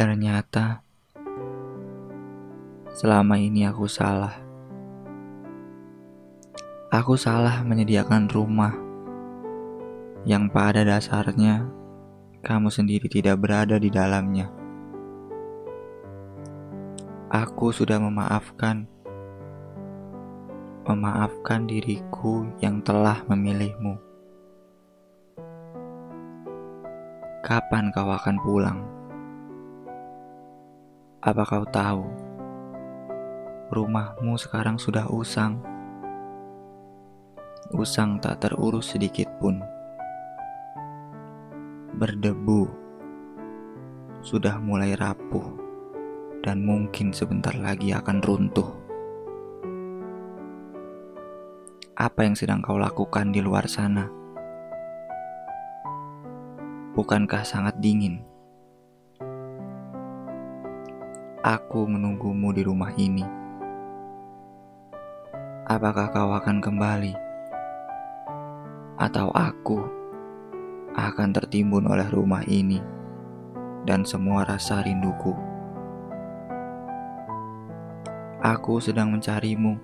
Ternyata selama ini aku salah. Aku salah menyediakan rumah yang pada dasarnya kamu sendiri tidak berada di dalamnya. Aku sudah memaafkan, memaafkan diriku yang telah memilihmu. Kapan kau akan pulang? Apa kau tahu? Rumahmu sekarang sudah usang. Usang tak terurus sedikit pun. Berdebu. Sudah mulai rapuh dan mungkin sebentar lagi akan runtuh. Apa yang sedang kau lakukan di luar sana? Bukankah sangat dingin? Aku menunggumu di rumah ini. Apakah kau akan kembali? Atau aku akan tertimbun oleh rumah ini dan semua rasa rinduku? Aku sedang mencarimu.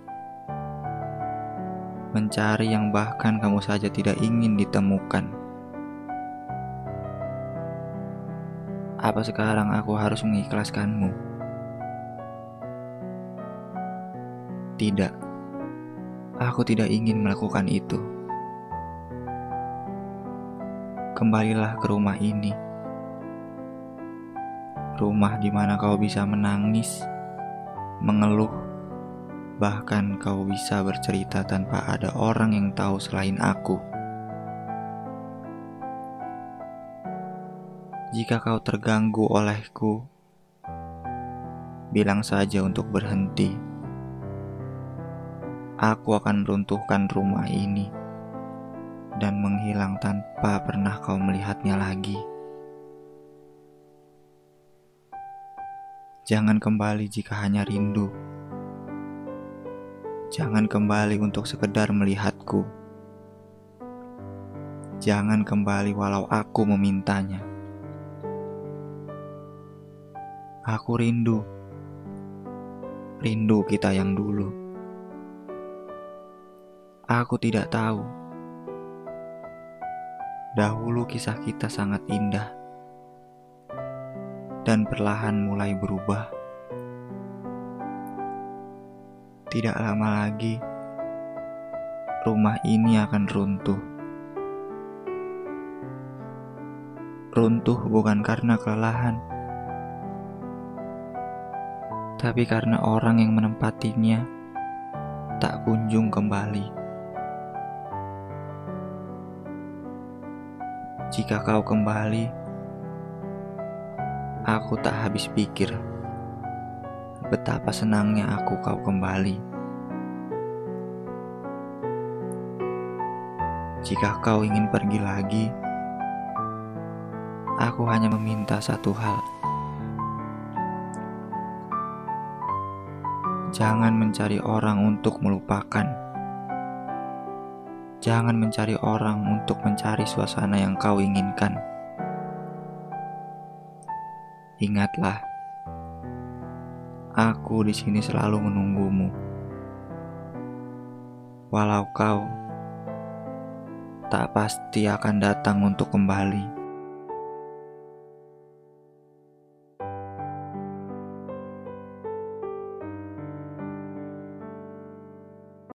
Mencari yang bahkan kamu saja tidak ingin ditemukan. Apa sekarang aku harus mengikhlaskanmu? Tidak. Aku tidak ingin melakukan itu. Kembalilah ke rumah ini. Rumah di mana kau bisa menangis mengeluh, bahkan kau bisa bercerita tanpa ada orang yang tahu selain aku. Jika kau terganggu olehku, bilang saja untuk berhenti. Aku akan runtuhkan rumah ini dan menghilang tanpa pernah kau melihatnya lagi. Jangan kembali jika hanya rindu. Jangan kembali untuk sekedar melihatku. Jangan kembali walau aku memintanya. Aku rindu. Rindu kita yang dulu. Aku tidak tahu. Dahulu kisah kita sangat indah dan perlahan mulai berubah. Tidak lama lagi, rumah ini akan runtuh. Runtuh bukan karena kelelahan, tapi karena orang yang menempatinya tak kunjung kembali. Jika kau kembali, Aku tak habis pikir betapa senangnya aku kau kembali. Jika kau ingin pergi lagi, aku hanya meminta satu hal. Jangan mencari orang untuk melupakan. Jangan mencari orang untuk mencari suasana yang kau inginkan. Ingatlah, aku di sini selalu menunggumu. Walau kau tak pasti akan datang untuk kembali.